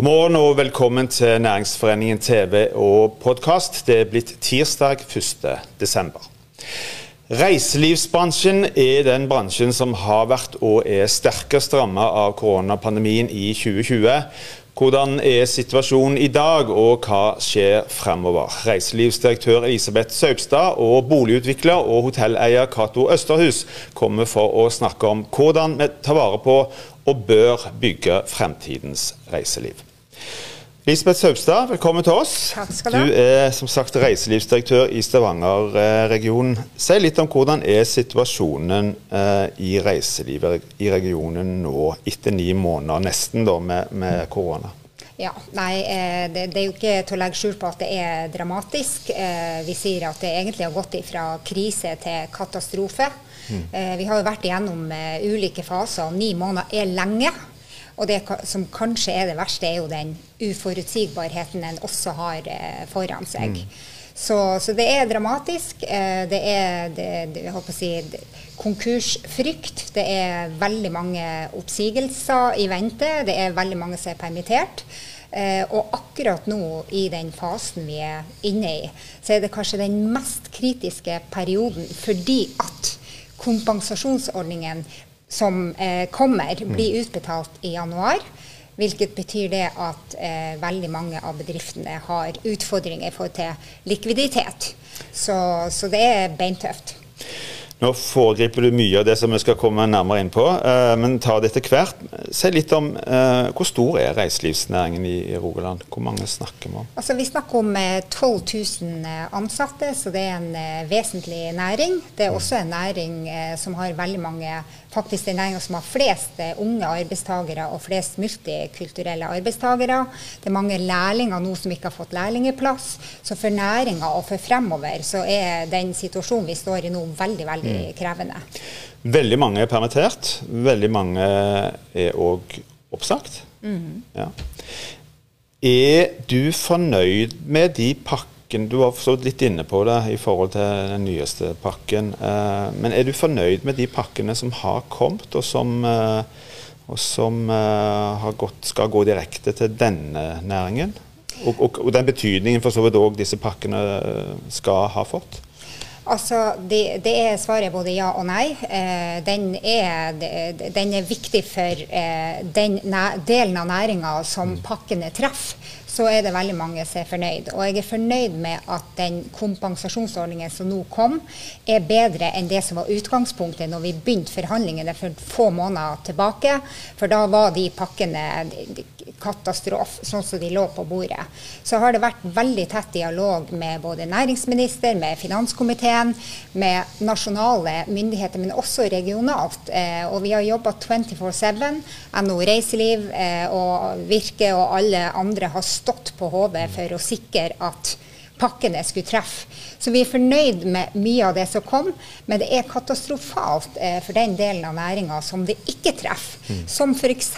God morgen og velkommen til Næringsforeningen TV og podkast. Det er blitt tirsdag 1.12. Reiselivsbransjen er den bransjen som har vært og er sterkest rammet av koronapandemien i 2020. Hvordan er situasjonen i dag, og hva skjer fremover? Reiselivsdirektør Elisabeth Saupstad og boligutvikler og hotelleier Cato Østerhus kommer for å snakke om hvordan vi tar vare på og bør bygge fremtidens reiseliv. Lisbeth Saupstad, velkommen til oss. Takk skal Du ha. Du er som sagt reiselivsdirektør i Stavanger-regionen. Si litt om hvordan er situasjonen eh, i reiselivet i regionen nå, etter ni måneder nesten da, med, med korona? Ja, nei, eh, det, det, er jo ikke til å legge skjul på at det er dramatisk. Eh, vi sier at det egentlig har gått fra krise til katastrofe. Mm. Vi har jo vært igjennom ulike faser, og ni måneder er lenge. Og det som kanskje er det verste, er jo den uforutsigbarheten en også har eh, foran seg. Mm. Så, så, det er dramatisk. Eh, det er det, det, jeg håper å si, konkursfrykt. Det er veldig mange oppsigelser i vente. Det er veldig mange som er permittert. Eh, og akkurat nå, i den fasen vi er inne i, så er det kanskje den mest kritiske perioden fordi at kompensasjonsordningen som eh, kommer, mm. blir utbetalt i januar. Hvilket betyr det at eh, veldig mange av bedriftene har utfordringer i forhold til likviditet. Så, så det er beintøft. Nå foregriper du mye av det som vi skal komme nærmere inn på, eh, men ta det etter hvert. Si litt om eh, hvor stor er reiselivsnæringen i, Rogaland? Hvor mange snakker vi om? Altså, vi snakker om eh, 12 000 ansatte, så det er en eh, vesentlig næring. Det er også en næring eh, som har veldig mange faktisk den næringa som har flest eh, unge arbeidstakere og flest multikulturelle arbeidstakere. Det er mange lærlinger nå som ikke har fått lærlingeplass. Så for næringa og for fremover så er den situasjonen vi står i nå, veldig, veldig mm. krevende. Veldig mange er permittert. Veldig mange er òg oppsagt. Mm. Ja. Er du fornøyd med de pakkene pakken. Du var så litt inne på det i forhold til den nyeste pakken. Eh, men er du fornøyd med de pakkene som har kommet, og som, eh, og som eh, gått, skal gå direkte til denne næringen? Og, og, og den betydningen for så vidt òg disse pakkene skal ha fått? Altså, det, det, er svaret både ja og nei. Eh, den, er, den, er, viktig for eh, den delen av næringa som mm. pakkene treffer så er det veldig mange som er fornøyd. Og jeg er fornøyd med at den kompensasjonsordningen som nå kom, er bedre enn det som var utgangspunktet når vi begynte forhandlingene for få måneder tilbake. For da var de pakkene katastrofe, sånn som de lå på bordet. Så har det vært veldig tett dialog med både næringsminister, med finanskomiteen, med nasjonale myndigheter, men også regionalt. Eh, og vi har jobba 24-7. NHO Reiseliv eh, og Virke og alle andre har stått på HV for å sikre at pakkene skulle treffe. Så vi er fornøyd med mye av det som kom, men det er katastrofalt eh, for den delen av næringa som det ikke treffer. Mm. Som f.eks.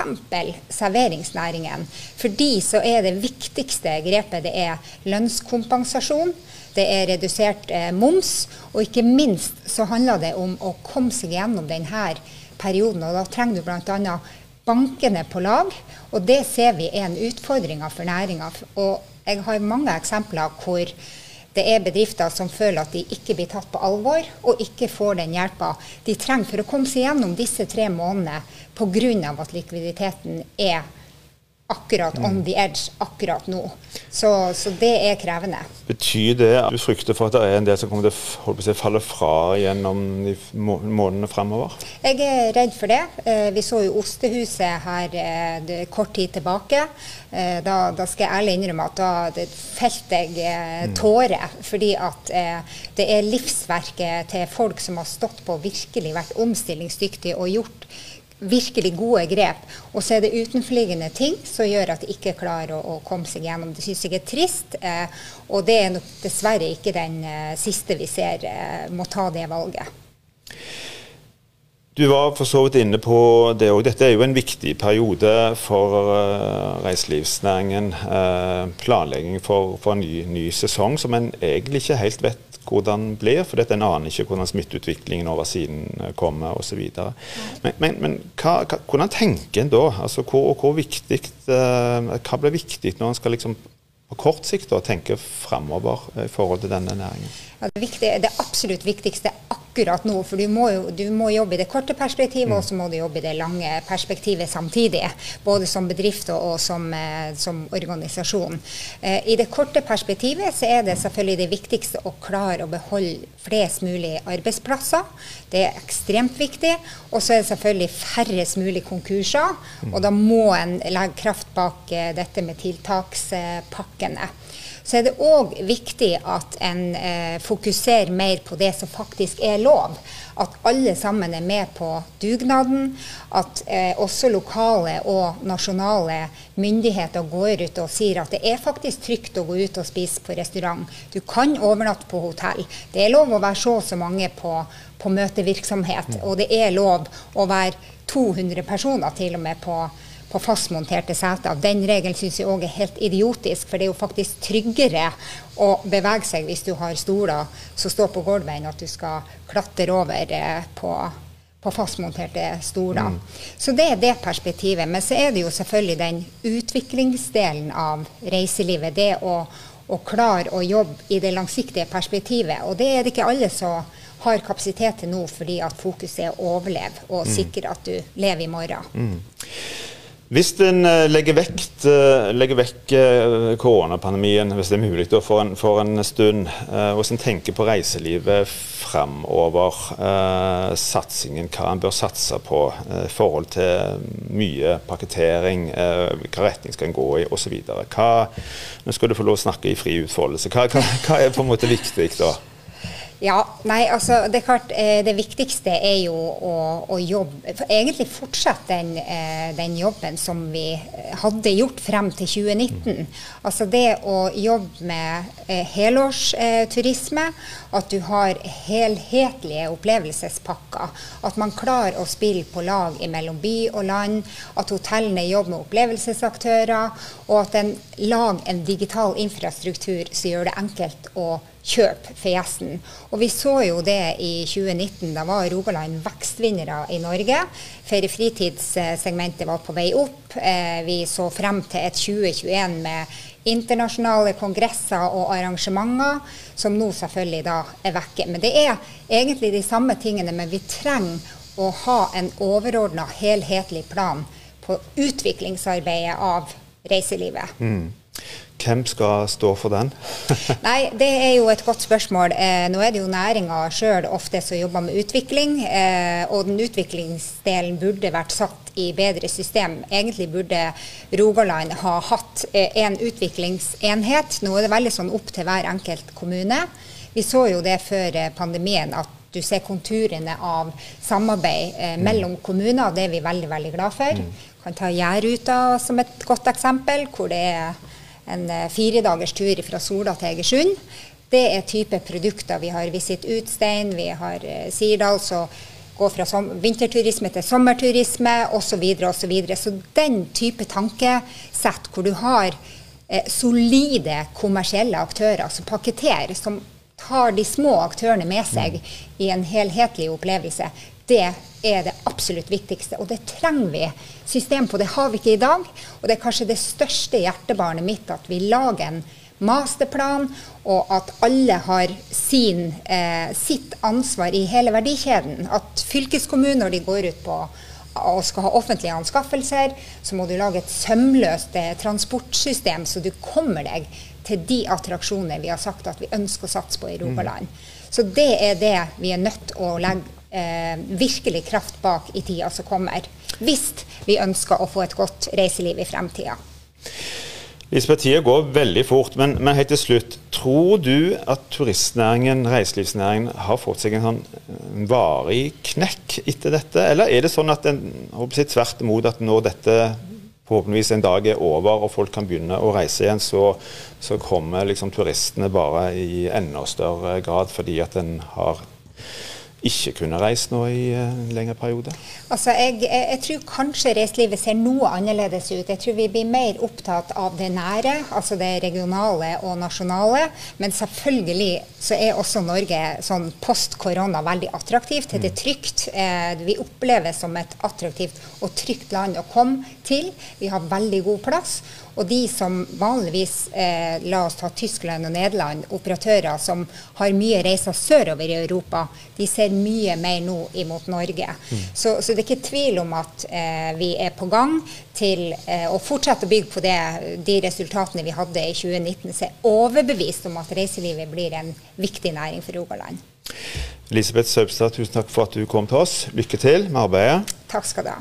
serveringsnæringen. For de så er det viktigste grepet det er lønnskompensasjon. Det er redusert eh, moms, og ikke minst så handler det om å komme seg gjennom denne perioden. og Da trenger du bl.a. bankene på lag, og det ser vi er en utfordring for næringa. Jeg har mange eksempler hvor det er bedrifter som føler at de ikke blir tatt på alvor, og ikke får den hjelpa de trenger for å komme seg gjennom disse tre månedene pga. at likviditeten er akkurat on the edge akkurat nå. Så, så, det er krevende. Betyr det at du frykter for at det er en del som kommer til å falle fra gjennom de månedene fremover? Jeg er redd for det. Eh, vi så jo Ostehuset her eh, kort tid tilbake. Eh, da, da skal jeg ærlig innrømme at da felte jeg mm. tårer. Fordi at det er livsverket til folk som har stått på og virkelig vært omstillingsdyktige og gjort virkelig gode grep. Og så er det utenforliggende ting som gjør at de ikke klarer å, å komme seg gjennom. Det syns jeg er trist, eh, og det er nok dessverre ikke den eh, siste vi ser eh, må ta det valget. Du var for så vidt inne på det òg. Dette er jo en viktig periode for uh, reiselivsnæringen. Uh, planlegging for, for en ny, ny, sesong som en egentlig ikke helt vet hvordan blir, for en aner ikke hvordan smitteutviklingen over siden eh, kommer osv. Men, men, men hva, hva, hvordan tenker en da? Altså, hvor, hvor viktig, uh, hva blir viktig når en skal liksom på kort sikt da, tenke framover i forhold til denne næringen? Det, viktige, det absolutt viktigste akkurat nå. For du må, jo, du må jobbe i det korte perspektivet, mm. og så må du jobbe i det lange perspektivet samtidig. Både som bedrift og, og som, eh, som, organisasjon. Eh, I det korte perspektivet så er det selvfølgelig det viktigste å klare å beholde flest mulig arbeidsplasser. Det er ekstremt viktig. Og så er det selvfølgelig færrest mulig konkurser. Mm. Og da må en legge kraft bak eh, dette med tiltakspakkene så er det òg viktig at en eh, fokuserer mer på det som faktisk er lov. At alle sammen er med på dugnaden. At eh, også lokale og nasjonale myndigheter går ut og sier at det er faktisk trygt å gå ut og spise på restaurant. Du kan overnatte på hotell. Det er lov å være så og så mange på, på møtevirksomhet. Og det er lov å være 200 personer til og med på på fastmonterte seter. Den regelen syns jeg òg er helt idiotisk, for det er jo faktisk tryggere å bevege seg hvis du har stoler som står på gulvet, enn at du skal klatre over eh, på, på fastmonterte stoler. Mm. Så det er det perspektivet. Men så er det jo selvfølgelig den utviklingsdelen av reiselivet. Det å, å klare å jobbe i det langsiktige perspektivet. Og det er det ikke alle som har kapasitet til nå, fordi at fokuset er å overleve og mm. sikre at du lever i morgen. Mm. Hvis en eh, legger, eh, legger vekk eh, koronapandemien, hvis det er mulig, for en, for en stund, og hvis en tenker på reiselivet framover, satsingen, hva en bør satse på i forhold til mye pakkettering, hvilken retning skal en gå i osv. Nå skal du få lov å snakke i fri utfoldelse. Hva, hva, hva er på en måte viktig da? Ja, nei, altså det er klart eh, det viktigste er jo å, å jobbe Egentlig fortsette den, eh, den, jobben som vi hadde gjort frem til 2019. Altså det å jobbe med eh, helårsturisme, at du har helhetlige opplevelsespakker. At man klarer å spille på lag mellom by og land. At hotellene jobber med opplevelsesaktører. Og at en lager en digital infrastruktur som gjør det enkelt å kjøp for gjesten. Og vi så jo det i 2019. Da var Rogaland vekstvinnere i Norge. Ferie-fritidssegmentet var på vei opp. Eh, vi så frem til et 2021 med internasjonale kongresser og arrangementer, som nå selvfølgelig da er vekke. Men det er egentlig de samme tingene, men vi trenger å ha en overordna, helhetlig plan på utviklingsarbeidet av reiselivet. Mm. Hvem skal stå for den? Nei, Det er jo et godt spørsmål. Eh, nå er det jo næringa sjøl ofte som jobber med utvikling. Eh, og den utviklingsdelen burde vært satt i bedre system. Egentlig burde Rogaland ha hatt eh, en utviklingsenhet. Nå er det veldig sånn opp til hver enkelt kommune. Vi så jo det før eh, pandemien at du ser konturene av samarbeid eh, mm. mellom kommuner. Det er vi veldig veldig glad for. Mm. Kan ta Gjærruta som et godt eksempel, hvor det er en eh, firedagers tur fra Sola til Egersund. Det er type produkter. Vi har Visit Utstein, vi har eh, Sirdal, så går fra vinterturisme til sommerturisme osv. Så, videre, og så, videre. så den type tankesett hvor du har eh, solide kommersielle aktører som pakketterer, som tar de små aktørene med seg i en helhetlig opplevelse, det er det absolutt viktigste. Og det trenger vi system på. Det har vi ikke i dag. Og det er kanskje det største hjertebarnet mitt at vi lager en masterplan, og at alle har sin, eh, sitt ansvar i hele verdikjeden. At fylkeskommunen, når de går ut på og skal ha offentlige anskaffelser, så må du lage et sømløst eh, transportsystem, så du kommer deg til de attraksjonene vi har sagt at vi ønsker å satse på i Rogaland. Mm. Så det er det vi er nødt til å legge eh, virkelig kraft bak i tida som kommer. Hvis vi ønsker å få et godt reiseliv i fremtida. Lisbeth, tida går veldig fort, men, men, helt til slutt. Tror du at turistnæringen, reiselivsnæringen, har fått seg en sånn varig knekk etter dette? Eller er det sånn at en håper jeg, tvert imot at når dette forhåpentligvis en dag er over og folk kan begynne å reise igjen, så, så kommer liksom turistene bare i enda større grad fordi at en har ikke kunne reist nå i en lengre periode? Altså, jeg, jeg, jeg, tror kanskje reiselivet ser noe annerledes ut. Jeg tror vi blir mer opptatt av det nære, altså det regionale og nasjonale. Men selvfølgelig så er også Norge sånn post korona veldig attraktivt. Det er trygt. Eh, vi oppleves som et attraktivt og trygt land å komme til. Vi har veldig god plass. Og de som vanligvis, eh, la oss ta Tyskland og Nederland, operatører som har mye reiser sørover i Europa, de ser mye mer nå imot Norge. Mm. Så, så, det er ikke tvil om at eh, vi er på gang til eh, å fortsette å bygge på det, de resultatene vi hadde i 2019. Så jeg er overbevist om at reiselivet blir en viktig næring for Rogaland. Elisabeth Saupstad, tusen takk for at du kom til oss. Lykke til med arbeidet. Takk skal du ha.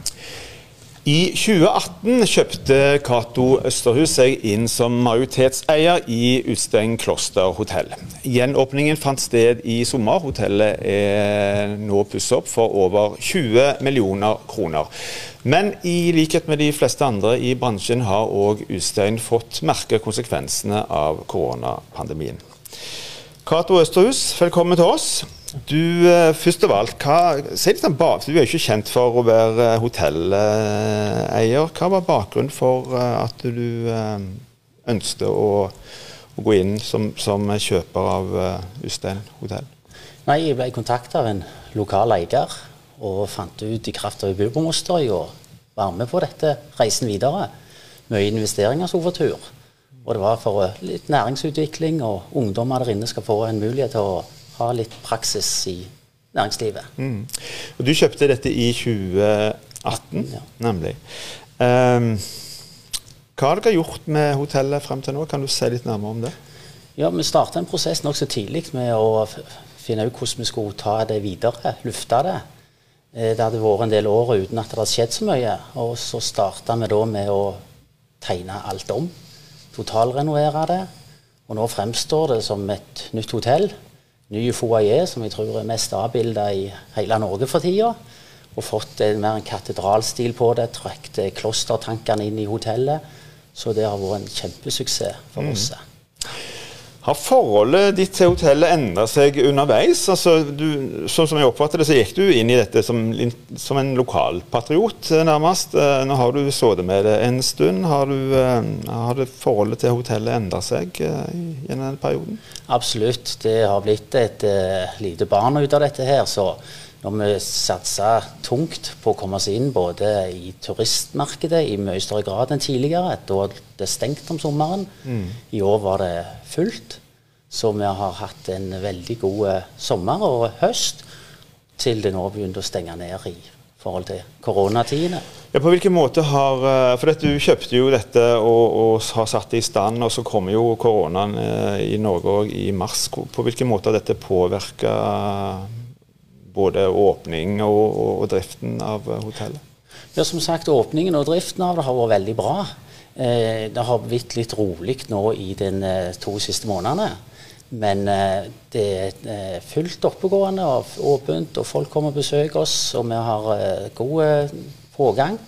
I 2018 kjøpte Cato Østerhus seg inn som majoritetseier i Utstein kloster hotell. Gjenåpningen fant sted i sommer. Hotellet er nå pusset opp for over 20 millioner kroner. Men i likhet med de fleste andre i bransjen har òg Utstein fått merke konsekvensene av koronapandemien. Cato Østerhus, velkommen til oss. Du, eh, først av alt, hva, si litt om bak, Du er jo ikke kjent for å være eh, hotelleier. Hva var bakgrunnen for eh, at du ønsket å, å gå inn som, som kjøper av Ustein hotell? Nei, Jeg ble kontakta av en lokal eier og fant ut i kraft av bybromoster å være med på dette reisen videre. Mye investeringsovertur. Og det var for litt næringsutvikling, og ungdommer der inne skal få en mulighet til å ha litt praksis i næringslivet. Mm. Og du kjøpte dette i 2018, ja. nemlig. Um, hva har dere gjort med hotellet frem til nå? Kan du si litt nærmere om det? Ja, Vi starta en prosess nokså tidlig med å finne ut hvordan vi skulle ta det videre. Lufte det. Eh, det hadde vært en del år uten at det hadde skjedd så mye. Og så starta vi da med å tegne alt om. Totalrenovere det. Og nå fremstår det som et nytt hotell ny foajé, som jeg tror er mest avbilda i hele Norge for tida. Og fått en, mer en katedralstil på det. Trukket klostertankene inn i hotellet. Så det har vært en kjempesuksess for mm. Har forholdet ditt til hotellet endra seg underveis? Altså, du, sånn som jeg oppfatter det, så gikk du inn i dette som, som en lokalpatriot, eh, nærmest. Eh, nå har du sittet med det en stund. Har, du, eh, har det forholdet til hotellet endra seg gjennom den perioden? Absolutt. Det har blitt et uh, lite barn ut av dette her. så når vi satser tungt på å komme oss inn både i turistmarkedet i mye større grad enn tidligere, da det stengt om sommeren. Mm. I år var det fullt. Så vi har hatt en veldig god sommer og høst til det nå begynte å stenge ned i forhold til koronatidene. Ja, på hvilken måte har eh, For du kjøpte jo dette og, og, har satt det i stand, og så kommer jo koronaen eh, i Norge òg i mars. På hvilken måte har dette påvirka både åpning og, og, og, driften av hotellet? Ja, Som sagt, åpningen og driften av det har vært veldig bra. Eh, det har blitt litt rolig nå i de eh, to siste månedene. Men eh, det er eh, fullt oppegående og åpent, og folk kommer og besøker oss. Og vi har eh, god eh, pågang.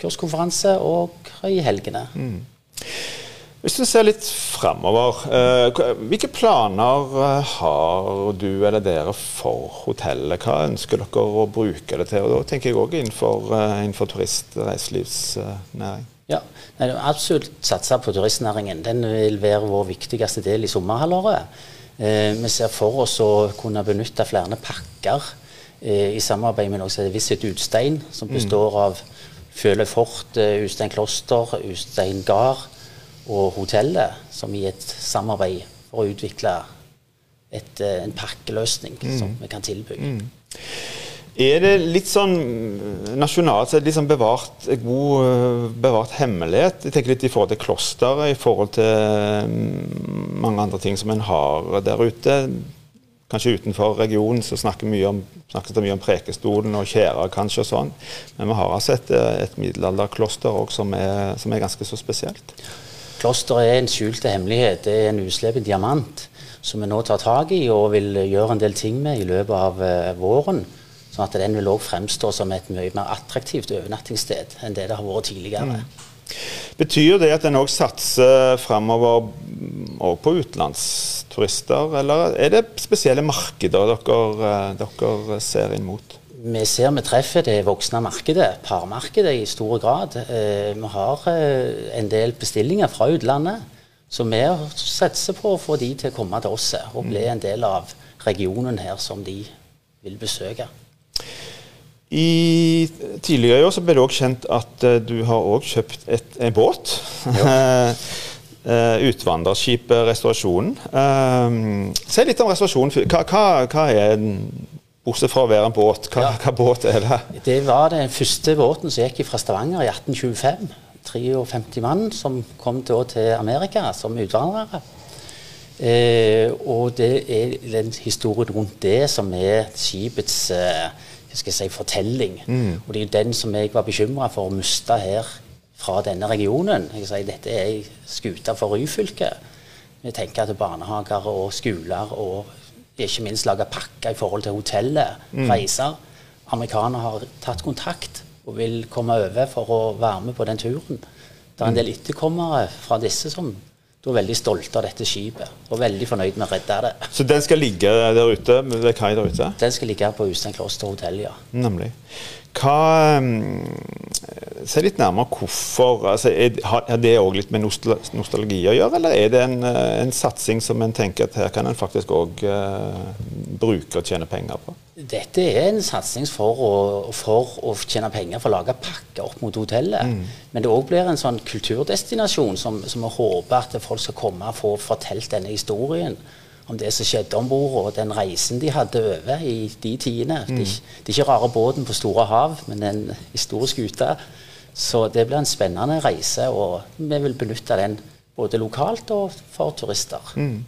Kurskonferanse og i helgene. Mm. Hvis du ser litt framover, eh, hvilke planer eh, har du eller dere for hotellet? Hva ønsker dere å bruke det til? Og Da tenker jeg òg innenfor, eh, innenfor turist- og reiselivsnæring. Ja, absolutt satse på turistnæringen. Den vil være vår viktigste del i sommerhalvåret. vi ser for oss å kunne benytte flere pakker i samarbeid med noe som heter Visit Utstein, som mm. består av Føløy fort, Utstein kloster, Utstein gard og hotellet, som i et samarbeid for å utvikle et, eh, en pakkeløsning mm. som vi kan tilby. Mm. Er det litt sånn nasjonalt sett litt sånn liksom bevart, god eh, bevart hemmelighet? Jeg tenker litt i forhold til klosteret, i forhold til mm, mange andre ting som en har der ute. Kanskje utenfor regionen så snakker mye om, snakkes det mye om Prekestolen og Kjæra kanskje og sånn. Men vi har altså et, et middelalderkloster òg som som er ganske så spesielt. Klosteret er en skjult hemmelighet. Det er en uslepen diamant som vi nå tar tak i og vil gjøre en del ting med i løpet av uh, våren. Sånn at den vil òg fremstå som et mye mer attraktivt overnattingssted enn det det har vært tidligere. Mm. Betyr det at en òg satser fremover på utenlandsturister, eller er det spesielle markeder dere, dere ser inn mot? Vi ser vi treffer det voksne markedet, parmarkedet, i stor grad. Vi har en del bestillinger fra utlandet. Så vi satser på å få de til å komme til oss og bli en del av regionen her som de vil besøke. I Tidligere år så ble det òg kjent at uh, du har òg kjøpt et, en båt. uh, Utvandrerskipet Restaurasjonen. Uh, si litt om restaurasjonen. Hva, hva, hva er Bortsett fra å være en båt, hva, hva, båt er det? Det var den første båten som gikk fra Stavanger i 1825. 53 mann som kom til, til Amerika som utvandrere. Eh, og det er den historien rundt det som er skipets eh, si, fortelling. Mm. Og det er den som jeg var bekymra for å miste her fra denne regionen. Jeg si, Dette er ei skute for Ryfylke. Vi tenker at barnehager og skoler og ikke minst lage pakker i forhold til hotellet, mm. reiser. Amerikanere har tatt kontakt og vil komme over for å være med på den turen. Det er en del etterkommere fra disse som du er veldig stolt av dette skipet og veldig fornøyd med å redde det. Så den skal ligge der ute ved kai der ute? Den skal ligge på Ustein Kloster hotell, ja. Nemlig. Hva um, Se litt nærmere hvorfor. Altså, er, har det òg litt med nostalgi å gjøre, eller er det en, eh, en satsing som en tenker at her kan en faktisk òg uh, eh, bruke og tjene penger på? Dette er en satsing for å, for å tjene penger for å lage pakker opp mot hotellet. Mm. Men det òg blir en sånn kulturdestinasjon som, som vi håper at folk skal komme og få fortalt denne historien om det som skjedde om bord, og den reisen de hadde over i de tidene. Mm. Det, er, ikke rare båten på store hav, men en historisk skute. Så det blir en spennende reise, og vi vil benytte den både lokalt og for turister. Mm.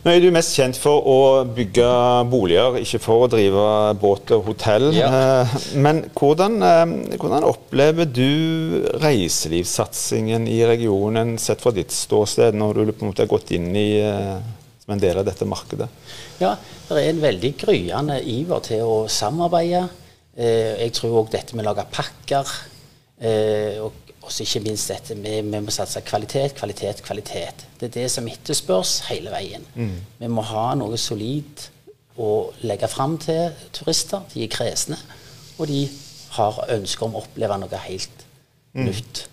Nå er du mest kjent for å bygge boliger, ikke for å drive båt og hotell. Ja. Eh, men hvordan, eh, hvordan, opplever du reiselivssatsingen i regionen sett fra ditt ståsted, når du på en måte har gått inn i eh, som en del av dette markedet? Ja, det er en veldig gryende iver til å samarbeide. Eh, jeg tror òg dette med å lage pakker, eh, og også ikke minst dette med vi må satse kvalitet, kvalitet, kvalitet. Det er det som etterspørs hele veien. Mm. Vi må ha noe solid å legge fram til turister. De er kresne, og de har ønske om å oppleve noe helt mm. nytt.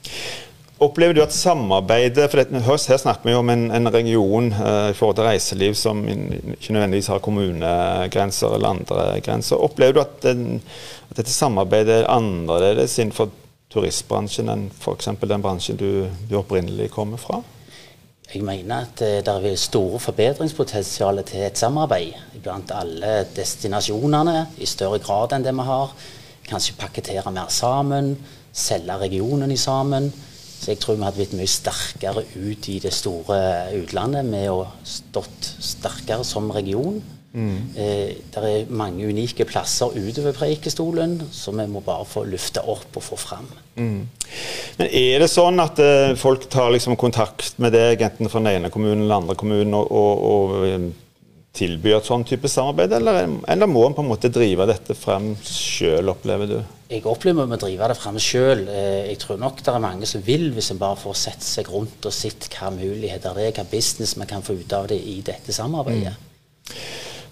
Opplever du at samarbeidet for dette, Her snakker vi om en, en region uh, i forhold til reiseliv som ikke nødvendigvis har kommunegrenser eller andre grenser. Opplever du at, den, at dette samarbeidet er annerledes innenfor turistbransjen enn f.eks. den bransjen du, du, opprinnelig kommer fra? Jeg mener at uh, det er store forbedringspotensial til et samarbeid blant alle destinasjonene, i større grad enn det vi har. Kanskje pakkettere mer sammen, selge regionen i sammen. Så jeg tror vi hadde blitt mye sterkere ut i det store utlandet med å stått sterkere som region. Mm. Eh, det er mange unike plasser utover Preikestolen så vi må bare få lufta opp og få fram. Mm. Men Er det sånn at eh, folk tar liksom kontakt med deg, enten fra den ene kommunen eller andre kommunen, og, og, og tilbyr et sånn type samarbeid, eller, eller må en på en måte drive dette frem sjøl, opplever du? Jeg opplever vi må drive det frem sjøl. Eh, jeg tror nok det er mange som vil, hvis en bare får sett seg rundt og sett hva muligheter det er, hva business vi kan få ut av det i dette samarbeidet. Mm.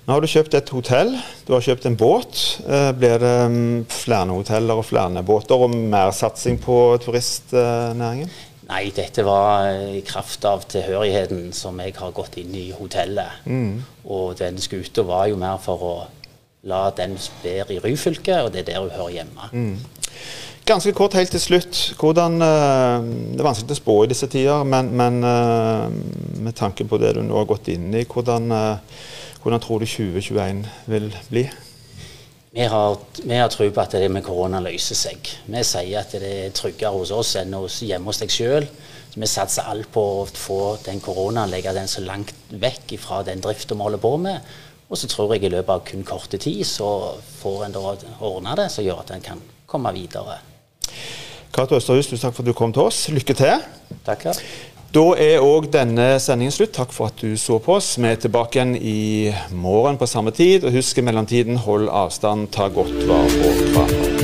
Nå har du kjøpt et hotell, du har kjøpt en båt. Eh, blir det mm, flere hoteller og flere båter og mer satsing på turistnæringen? Nei, dette var i kraft av tilhørigheten som jeg har gått inn i hotellet. Mm. Og den skuta var jo mer for å la den være i Ryfylke, og det er der hun hører hjemme. Mm. Ganske kort helt til slutt. Hvordan, eh, det er vanskelig å spå i disse tider, men, men eh, med tanke på det du nå har gått inn i, hvordan, eh, hvordan tror du 2021 vil bli? Vi har, vi har tro på at det med korona løser seg. Vi sier at det er tryggere hos oss enn hos, hjemme hos deg sjøl. Vi satser alt på å få den koronaen legge den så langt vekk fra den drifta vi holder på med. Og så tror jeg i løpet av kun korte tid så får en da ordna det, som gjør at en kan komme videre. Cato Østerhus, tusen takk for at du kom til oss. Lykke til. Takk. Da er òg denne sendingen slutt. Takk for at du så på oss. Vi er tilbake igjen i morgen på samme tid. Og husk i mellomtiden, hold avstand, ta godt vare på hverandre.